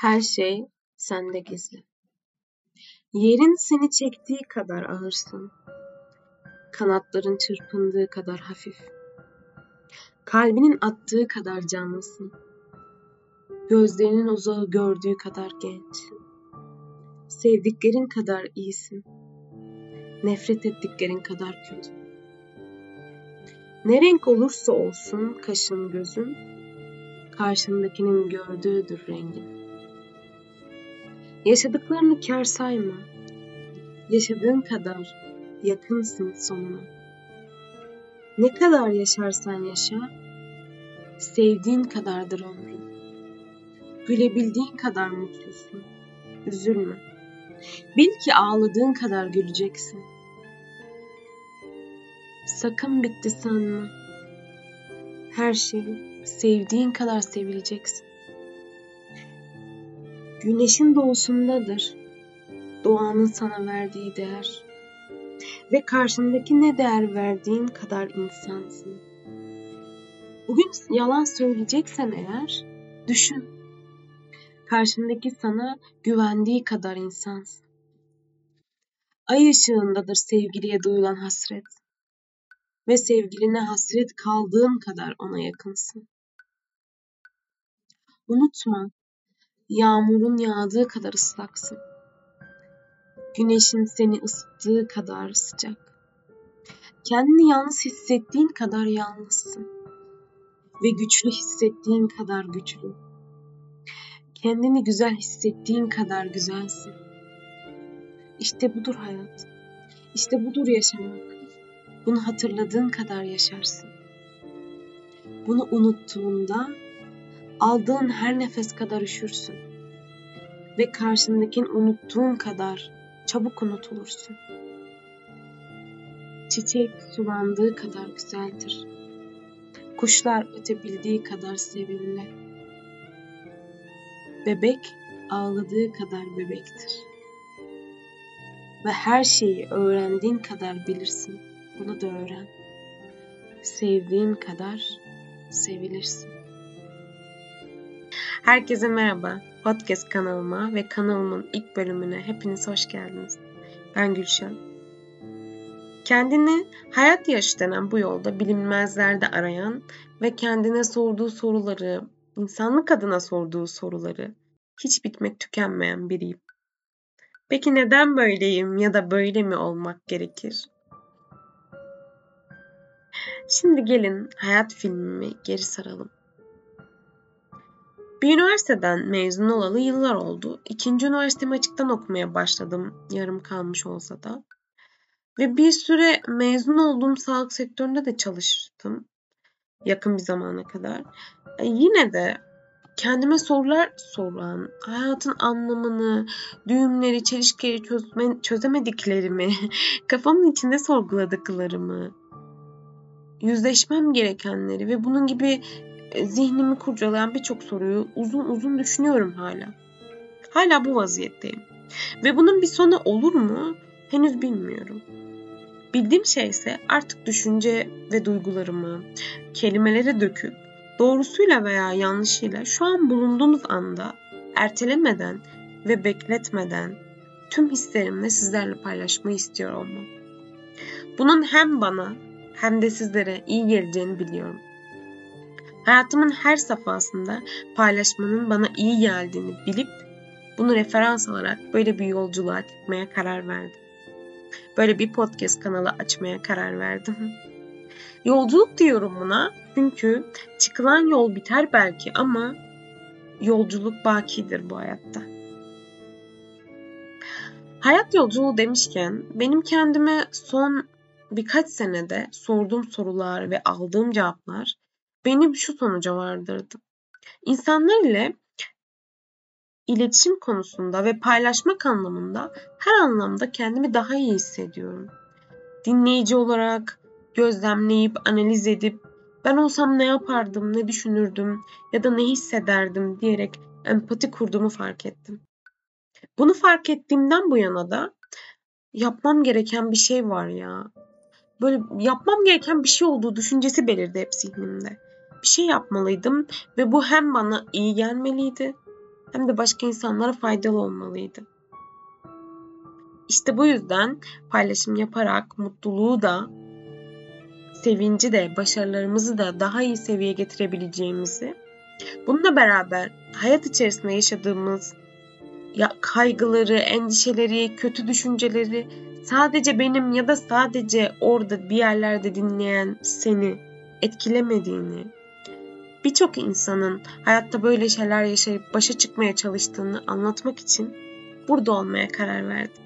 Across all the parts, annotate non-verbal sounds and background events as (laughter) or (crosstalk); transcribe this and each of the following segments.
Her şey sende gizli. Yerin seni çektiği kadar ağırsın. Kanatların çırpındığı kadar hafif. Kalbinin attığı kadar canlısın. Gözlerinin uzağı gördüğü kadar genç. Sevdiklerin kadar iyisin. Nefret ettiklerin kadar kötü. Ne renk olursa olsun kaşın gözün, karşındakinin gördüğüdür rengin. Yaşadıklarını kar sayma. Yaşadığın kadar yakınsın sonuna. Ne kadar yaşarsan yaşa, sevdiğin kadardır ömrün. Gülebildiğin kadar mutlusun. Üzülme. Bil ki ağladığın kadar güleceksin. Sakın bitti sanma. Her şeyi sevdiğin kadar sevileceksin. Güneşin doğusundadır doğanın sana verdiği değer. Ve karşındaki ne değer verdiğin kadar insansın. Bugün yalan söyleyeceksen eğer düşün. Karşındaki sana güvendiği kadar insansın. Ay ışığındadır sevgiliye duyulan hasret. Ve sevgiline hasret kaldığın kadar ona yakınsın. Unutma, Yağmurun yağdığı kadar ıslaksın. Güneşin seni ısıttığı kadar sıcak. Kendini yalnız hissettiğin kadar yalnızsın. Ve güçlü hissettiğin kadar güçlü. Kendini güzel hissettiğin kadar güzelsin. İşte budur hayat. İşte budur yaşamak. Bunu hatırladığın kadar yaşarsın. Bunu unuttuğunda aldığın her nefes kadar üşürsün. Ve karşındakini unuttuğun kadar çabuk unutulursun. Çiçek sulandığı kadar güzeldir. Kuşlar ötebildiği kadar sevimli. Bebek ağladığı kadar bebektir. Ve her şeyi öğrendiğin kadar bilirsin. Bunu da öğren. Sevdiğin kadar sevilirsin. Herkese merhaba. Podcast kanalıma ve kanalımın ilk bölümüne hepiniz hoş geldiniz. Ben Gülşen. Kendini hayat yaşı denen bu yolda bilinmezlerde arayan ve kendine sorduğu soruları, insanlık adına sorduğu soruları hiç bitmek tükenmeyen biriyim. Peki neden böyleyim ya da böyle mi olmak gerekir? Şimdi gelin hayat filmimi geri saralım. Bir üniversiteden mezun olalı yıllar oldu. İkinci üniversitemi açıktan okumaya başladım yarım kalmış olsa da. Ve bir süre mezun olduğum sağlık sektöründe de çalıştım. Yakın bir zamana kadar. E yine de kendime sorular soran, hayatın anlamını, düğümleri, çelişkileri çözme, çözemediklerimi, (laughs) kafamın içinde sorguladıklarımı, yüzleşmem gerekenleri ve bunun gibi zihnimi kurcalayan birçok soruyu uzun uzun düşünüyorum hala. Hala bu vaziyetteyim. Ve bunun bir sonu olur mu? Henüz bilmiyorum. Bildiğim şey ise artık düşünce ve duygularımı kelimelere döküp doğrusuyla veya yanlışıyla şu an bulunduğumuz anda ertelemeden ve bekletmeden tüm hislerimle sizlerle paylaşmayı istiyor olmam. Bunun hem bana hem de sizlere iyi geleceğini biliyorum. Hayatımın her safhasında paylaşmanın bana iyi geldiğini bilip bunu referans alarak böyle bir yolculuğa çıkmaya karar verdim. Böyle bir podcast kanalı açmaya karar verdim. Yolculuk diyorum buna çünkü çıkılan yol biter belki ama yolculuk bakidir bu hayatta. Hayat yolculuğu demişken benim kendime son birkaç senede sorduğum sorular ve aldığım cevaplar beni şu sonuca vardırdı. İnsanlar ile iletişim konusunda ve paylaşmak anlamında her anlamda kendimi daha iyi hissediyorum. Dinleyici olarak gözlemleyip analiz edip ben olsam ne yapardım, ne düşünürdüm ya da ne hissederdim diyerek empati kurduğumu fark ettim. Bunu fark ettiğimden bu yana da yapmam gereken bir şey var ya. Böyle yapmam gereken bir şey olduğu düşüncesi belirdi hep zihnimde bir şey yapmalıydım ve bu hem bana iyi gelmeliydi hem de başka insanlara faydalı olmalıydı. İşte bu yüzden paylaşım yaparak mutluluğu da, sevinci de, başarılarımızı da daha iyi seviyeye getirebileceğimizi, bununla beraber hayat içerisinde yaşadığımız ya kaygıları, endişeleri, kötü düşünceleri sadece benim ya da sadece orada bir yerlerde dinleyen seni etkilemediğini, birçok insanın hayatta böyle şeyler yaşayıp başa çıkmaya çalıştığını anlatmak için burada olmaya karar verdim.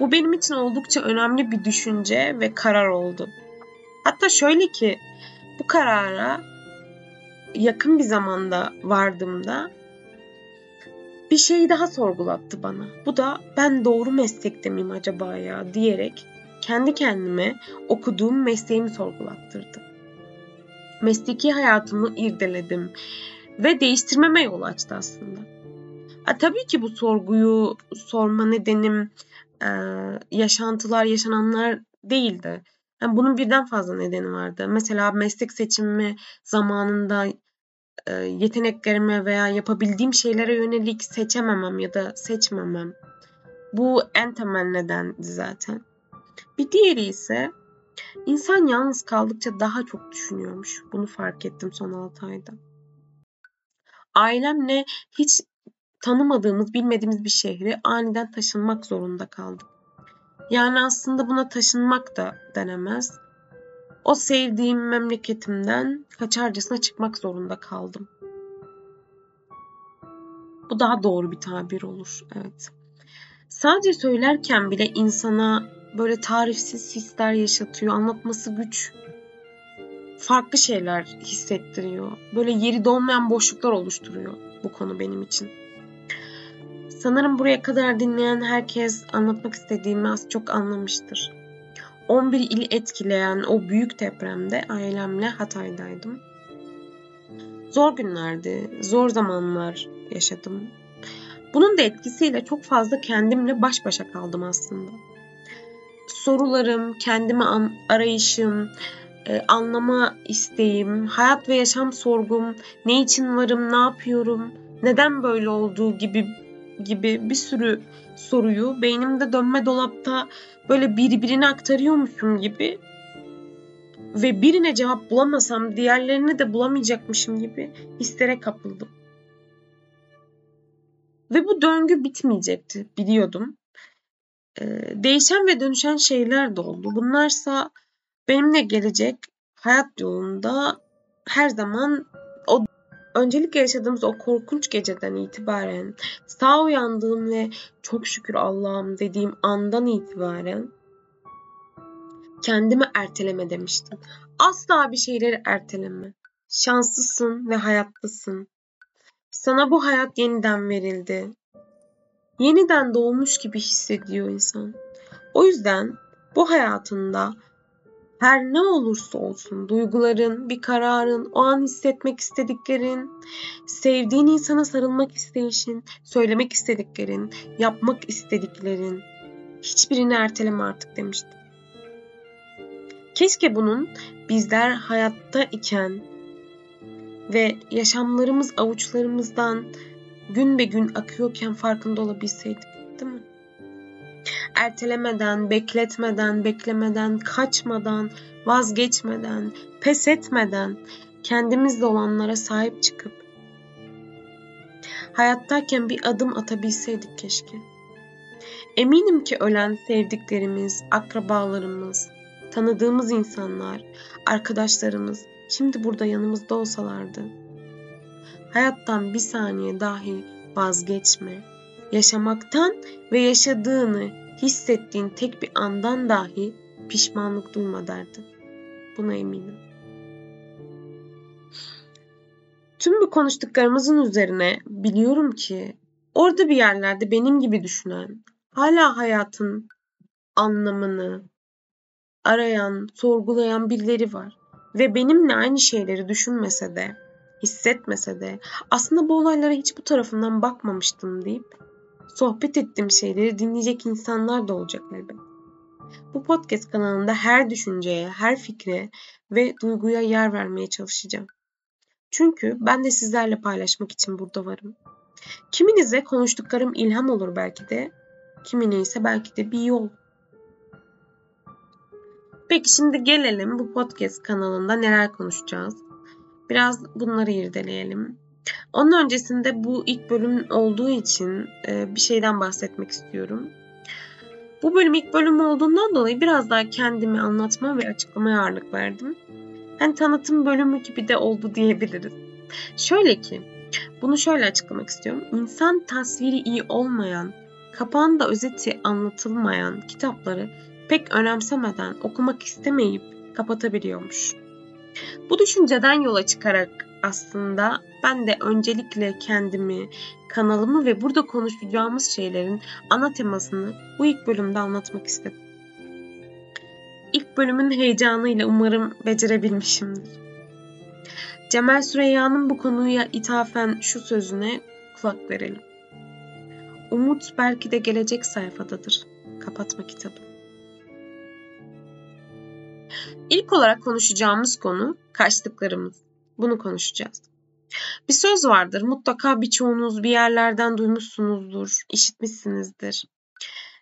Bu benim için oldukça önemli bir düşünce ve karar oldu. Hatta şöyle ki bu karara yakın bir zamanda vardığımda bir şeyi daha sorgulattı bana. Bu da ben doğru meslekte miyim acaba ya diyerek kendi kendime okuduğum mesleğimi sorgulattırdı. Mesleki hayatımı irdeledim ve değiştirmeme yol açtı aslında. Ha, tabii ki bu sorguyu sorma nedenim e, yaşantılar, yaşananlar değildi. Yani bunun birden fazla nedeni vardı. Mesela meslek seçimimi zamanında e, yeteneklerime veya yapabildiğim şeylere yönelik seçememem ya da seçmemem. Bu en temel nedendi zaten. Bir diğeri ise insan yalnız kaldıkça daha çok düşünüyormuş. Bunu fark ettim son 6 ayda. Ailemle hiç tanımadığımız, bilmediğimiz bir şehre aniden taşınmak zorunda kaldık. Yani aslında buna taşınmak da denemez. O sevdiğim memleketimden kaçarcasına çıkmak zorunda kaldım. Bu daha doğru bir tabir olur. Evet. Sadece söylerken bile insana böyle tarifsiz hisler yaşatıyor. Anlatması güç. Farklı şeyler hissettiriyor. Böyle yeri dolmayan boşluklar oluşturuyor bu konu benim için. Sanırım buraya kadar dinleyen herkes anlatmak istediğimi az çok anlamıştır. 11 ili etkileyen o büyük depremde ailemle Hatay'daydım. Zor günlerdi, zor zamanlar yaşadım. Bunun da etkisiyle çok fazla kendimle baş başa kaldım aslında. Sorularım, kendimi arayışım, e, anlama isteğim, hayat ve yaşam sorgum, ne için varım, ne yapıyorum, neden böyle olduğu gibi gibi bir sürü soruyu beynimde dönme dolapta böyle birbirine aktarıyormuşum gibi ve birine cevap bulamasam diğerlerini de bulamayacakmışım gibi hislere kapıldım. Ve bu döngü bitmeyecekti biliyordum. Ee, değişen ve dönüşen şeyler de oldu. Bunlarsa benimle gelecek hayat yolunda her zaman o öncelikle yaşadığımız o korkunç geceden itibaren sağ uyandığım ve çok şükür Allah'ım dediğim andan itibaren kendimi erteleme demiştim. Asla bir şeyleri erteleme. Şanslısın ve hayattasın. Sana bu hayat yeniden verildi. Yeniden doğmuş gibi hissediyor insan. O yüzden bu hayatında her ne olursa olsun duyguların, bir kararın, o an hissetmek istediklerin, sevdiğin insana sarılmak isteyişin, söylemek istediklerin, yapmak istediklerin hiçbirini erteleme artık demiştim. Keşke bunun bizler hayatta iken ve yaşamlarımız avuçlarımızdan gün be gün akıyorken farkında olabilseydik, değil mi? Ertelemeden, bekletmeden, beklemeden, kaçmadan, vazgeçmeden, pes etmeden kendimizde olanlara sahip çıkıp hayattayken bir adım atabilseydik keşke. Eminim ki ölen sevdiklerimiz, akrabalarımız, tanıdığımız insanlar, arkadaşlarımız şimdi burada yanımızda olsalardı. Hayattan bir saniye dahi vazgeçme. Yaşamaktan ve yaşadığını hissettiğin tek bir andan dahi pişmanlık duyma derdi. Buna eminim. Tüm bu konuştuklarımızın üzerine biliyorum ki orada bir yerlerde benim gibi düşünen, hala hayatın anlamını arayan, sorgulayan birileri var ve benimle aynı şeyleri düşünmese de, hissetmese de aslında bu olaylara hiç bu tarafından bakmamıştım deyip sohbet ettiğim şeyleri dinleyecek insanlar da olacak elbet. Bu podcast kanalında her düşünceye, her fikre ve duyguya yer vermeye çalışacağım. Çünkü ben de sizlerle paylaşmak için burada varım. Kiminize konuştuklarım ilham olur belki de, kimine ise belki de bir yol. Peki şimdi gelelim bu podcast kanalında neler konuşacağız? Biraz bunları irdeleyelim. Onun öncesinde bu ilk bölüm olduğu için e, bir şeyden bahsetmek istiyorum. Bu bölüm ilk bölüm olduğundan dolayı biraz daha kendimi anlatma ve açıklamaya ağırlık verdim. Hani tanıtım bölümü gibi de oldu diyebiliriz. Şöyle ki, bunu şöyle açıklamak istiyorum. İnsan tasviri iyi olmayan, kapağında özeti anlatılmayan kitapları pek önemsemeden okumak istemeyip kapatabiliyormuş. Bu düşünceden yola çıkarak aslında ben de öncelikle kendimi, kanalımı ve burada konuşacağımız şeylerin ana temasını bu ilk bölümde anlatmak istedim. İlk bölümün heyecanıyla umarım becerebilmişimdir. Cemal Süreyya'nın bu konuya ithafen şu sözüne kulak verelim. Umut belki de gelecek sayfadadır. Kapatma kitabı. İlk olarak konuşacağımız konu kaçtıklarımız. Bunu konuşacağız. Bir söz vardır. Mutlaka birçoğunuz bir yerlerden duymuşsunuzdur, işitmişsinizdir.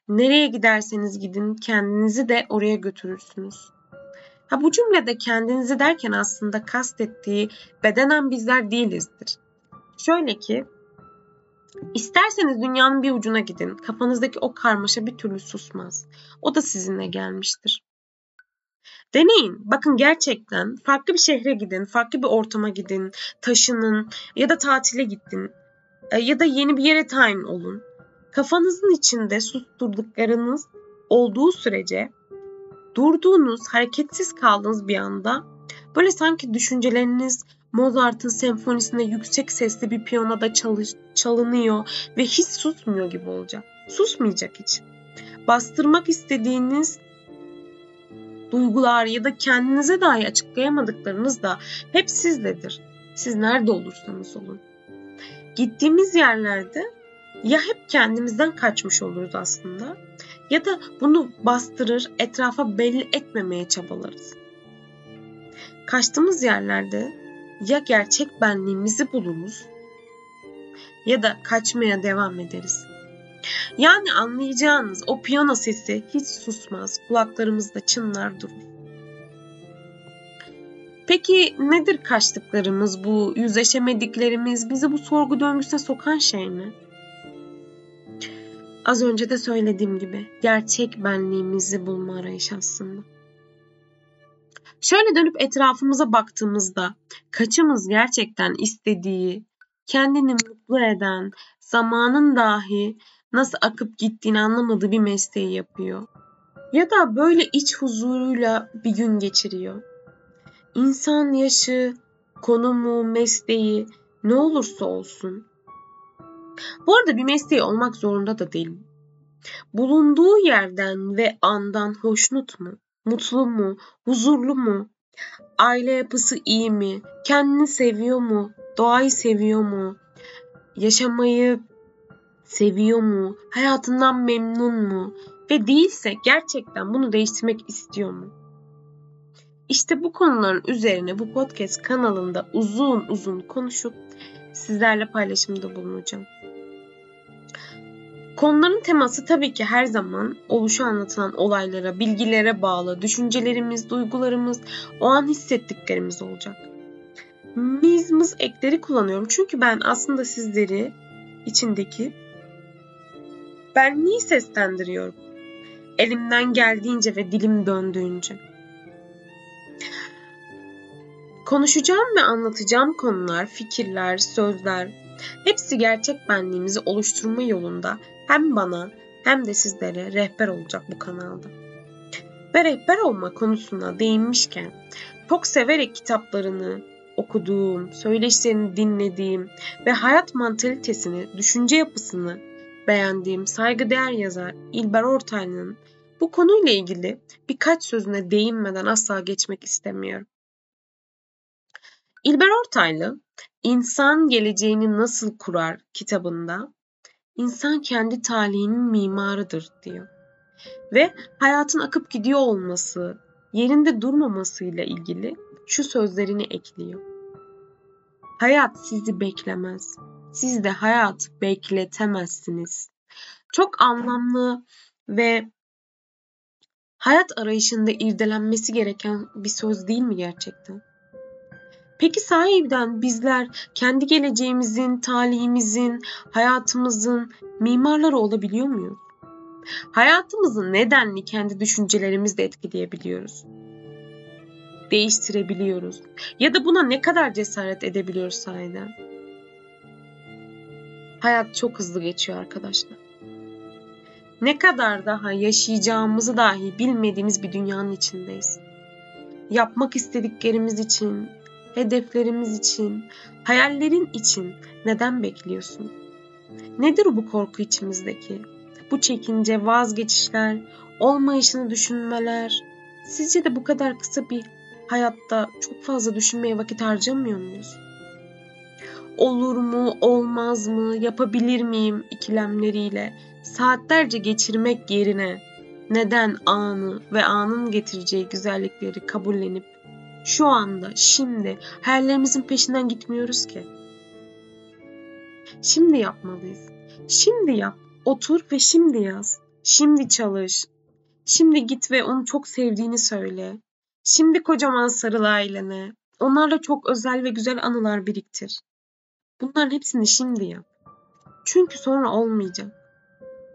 Nereye giderseniz gidin kendinizi de oraya götürürsünüz. Ha bu cümlede kendinizi derken aslında kastettiği bedenen bizler değilizdir. Şöyle ki İsterseniz dünyanın bir ucuna gidin. Kafanızdaki o karmaşa bir türlü susmaz. O da sizinle gelmiştir. Deneyin. Bakın gerçekten farklı bir şehre gidin, farklı bir ortama gidin, taşının ya da tatile gittin e, ya da yeni bir yere tayin olun. Kafanızın içinde susturduklarınız olduğu sürece durduğunuz, hareketsiz kaldığınız bir anda böyle sanki düşünceleriniz Mozart'ın senfonisinde yüksek sesli bir piyanoda çalış, çalınıyor ve hiç susmuyor gibi olacak. Susmayacak hiç. Bastırmak istediğiniz duygular ya da kendinize dahi açıklayamadıklarınız da hep sizdedir. Siz nerede olursanız olun. Gittiğimiz yerlerde ya hep kendimizden kaçmış oluruz aslında ya da bunu bastırır, etrafa belli etmemeye çabalarız. Kaçtığımız yerlerde ya gerçek benliğimizi buluruz ya da kaçmaya devam ederiz. Yani anlayacağınız o piyano sesi hiç susmaz, kulaklarımızda çınlar durur. Peki nedir kaçtıklarımız, bu yüzleşemediklerimiz, bizi bu sorgu döngüsüne sokan şey ne? Az önce de söylediğim gibi gerçek benliğimizi bulma arayış aslında. Şöyle dönüp etrafımıza baktığımızda kaçımız gerçekten istediği, kendini mutlu eden, zamanın dahi nasıl akıp gittiğini anlamadığı bir mesleği yapıyor. Ya da böyle iç huzuruyla bir gün geçiriyor. İnsan yaşı, konumu, mesleği ne olursa olsun. Bu arada bir mesleği olmak zorunda da değil. Bulunduğu yerden ve andan hoşnut mu? Mutlu mu? Huzurlu mu? Aile yapısı iyi mi? Kendini seviyor mu? Doğayı seviyor mu? Yaşamayı seviyor mu? Hayatından memnun mu? Ve değilse gerçekten bunu değiştirmek istiyor mu? İşte bu konuların üzerine bu podcast kanalında uzun uzun konuşup sizlerle paylaşımda bulunacağım. Konuların teması tabii ki her zaman oluşu anlatılan olaylara, bilgilere bağlı, düşüncelerimiz, duygularımız, o an hissettiklerimiz olacak. Miz mız ekleri kullanıyorum çünkü ben aslında sizleri içindeki benliği seslendiriyorum. Elimden geldiğince ve dilim döndüğünce. Konuşacağım ve anlatacağım konular, fikirler, sözler hepsi gerçek benliğimizi oluşturma yolunda hem bana hem de sizlere rehber olacak bu kanalda. Ve rehber olma konusuna değinmişken çok severek kitaplarını okuduğum, söyleşilerini dinlediğim ve hayat mantalitesini, düşünce yapısını beğendiğim saygıdeğer yazar İlber Ortaylı'nın bu konuyla ilgili birkaç sözüne değinmeden asla geçmek istemiyorum. İlber Ortaylı, İnsan Geleceğini Nasıl Kurar kitabında insan kendi talihinin mimarıdır diyor. Ve hayatın akıp gidiyor olması, yerinde durmamasıyla ilgili şu sözlerini ekliyor. Hayat sizi beklemez. Siz de hayat bekletemezsiniz. Çok anlamlı ve hayat arayışında irdelenmesi gereken bir söz değil mi gerçekten? Peki sahiden bizler kendi geleceğimizin, talihimizin, hayatımızın mimarları olabiliyor muyuz? Hayatımızı nedenli kendi düşüncelerimizle etkileyebiliyoruz. Değiştirebiliyoruz. Ya da buna ne kadar cesaret edebiliyoruz sahiden? Hayat çok hızlı geçiyor arkadaşlar. Ne kadar daha yaşayacağımızı dahi bilmediğimiz bir dünyanın içindeyiz. Yapmak istediklerimiz için, hedeflerimiz için, hayallerin için neden bekliyorsun? Nedir bu korku içimizdeki? Bu çekince, vazgeçişler, olmayışını düşünmeler. Sizce de bu kadar kısa bir hayatta çok fazla düşünmeye vakit harcamıyor muyuz? Olur mu, olmaz mı, yapabilir miyim ikilemleriyle saatlerce geçirmek yerine neden anı ve anın getireceği güzellikleri kabullenip şu anda, şimdi hayallerimizin peşinden gitmiyoruz ki. Şimdi yapmalıyız. Şimdi yap. Otur ve şimdi yaz. Şimdi çalış. Şimdi git ve onu çok sevdiğini söyle. Şimdi kocaman sarıl ailene. Onlarla çok özel ve güzel anılar biriktir. Bunların hepsini şimdi yap. Çünkü sonra olmayacak.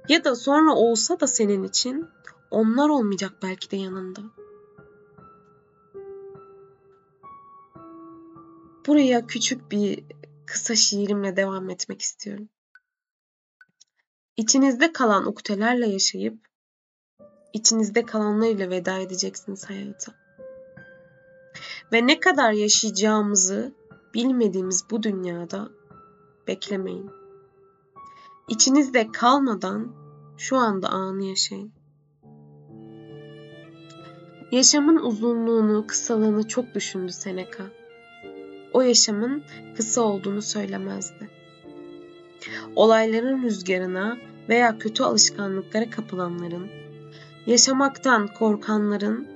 Ya da sonra olsa da senin için onlar olmayacak belki de yanında. Buraya küçük bir kısa şiirimle devam etmek istiyorum. İçinizde kalan uktelerle yaşayıp içinizde kalanlarıyla veda edeceksiniz hayata. Ve ne kadar yaşayacağımızı bilmediğimiz bu dünyada beklemeyin. İçinizde kalmadan şu anda anı yaşayın. Yaşamın uzunluğunu, kısalığını çok düşündü Seneca. O yaşamın kısa olduğunu söylemezdi. Olayların rüzgarına veya kötü alışkanlıklara kapılanların, yaşamaktan korkanların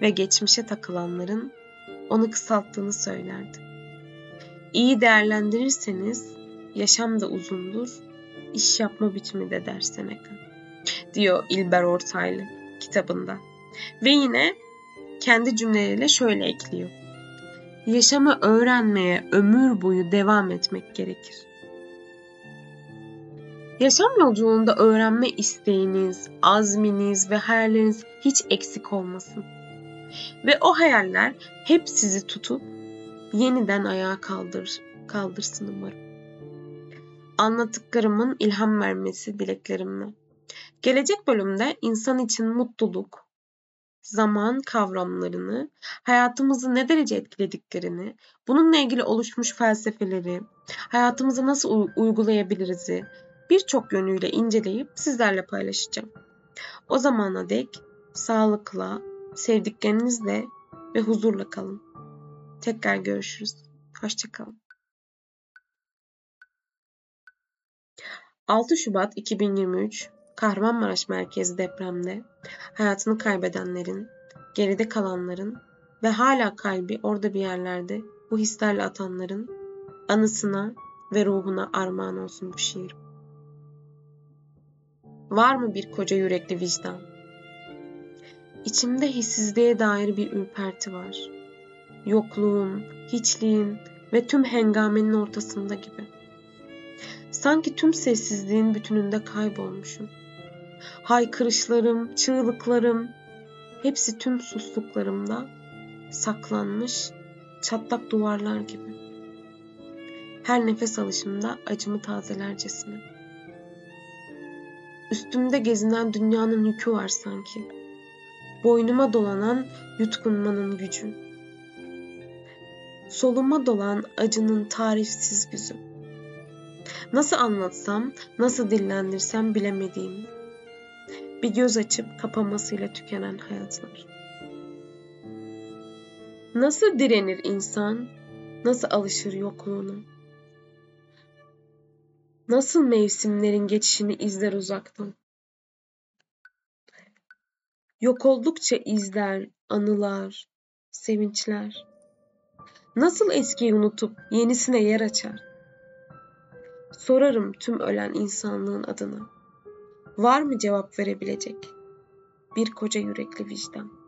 ve geçmişe takılanların onu kısalttığını söylerdi. İyi değerlendirirseniz yaşam da uzundur, iş yapma biçimi de der Seneca, diyor İlber Ortaylı kitabında. Ve yine kendi cümleleriyle şöyle ekliyor. Yaşamı öğrenmeye ömür boyu devam etmek gerekir. Yaşam yolculuğunda öğrenme isteğiniz, azminiz ve hayalleriniz hiç eksik olmasın. Ve o hayaller hep sizi tutup yeniden ayağa kaldır, kaldırsın umarım. Anlattıklarımın ilham vermesi dileklerimle. Gelecek bölümde insan için mutluluk, zaman kavramlarını, hayatımızı ne derece etkilediklerini, bununla ilgili oluşmuş felsefeleri, hayatımızı nasıl uygulayabiliriz'i birçok yönüyle inceleyip sizlerle paylaşacağım. O zamana dek sağlıkla, sevdiklerinizle ve huzurla kalın. Tekrar görüşürüz. Hoşçakalın. 6 Şubat 2023 Kahramanmaraş merkezi depremde hayatını kaybedenlerin, geride kalanların ve hala kalbi orada bir yerlerde bu hislerle atanların anısına ve ruhuna armağan olsun bu şiir. Var mı bir koca yürekli vicdan? İçimde hissizliğe dair bir ürperti var. Yokluğun, hiçliğin ve tüm hengamenin ortasında gibi. Sanki tüm sessizliğin bütününde kaybolmuşum. Haykırışlarım, çığlıklarım, hepsi tüm susluklarımda saklanmış çatlak duvarlar gibi. Her nefes alışımda acımı tazelercesine. Üstümde gezinen dünyanın yükü var sanki. Boynuma dolanan yutkunmanın gücü. Soluma dolan acının tarifsiz güzü. Nasıl anlatsam, nasıl dillendirsem bilemediğim. Bir göz açıp kapamasıyla tükenen hayatlar. Nasıl direnir insan? Nasıl alışır yokluğuna? Nasıl mevsimlerin geçişini izler uzaktan? Yok oldukça izler anılar, sevinçler. Nasıl eskiyi unutup yenisine yer açar? Sorarım tüm ölen insanlığın adını. Var mı cevap verebilecek? Bir koca yürekli vicdan.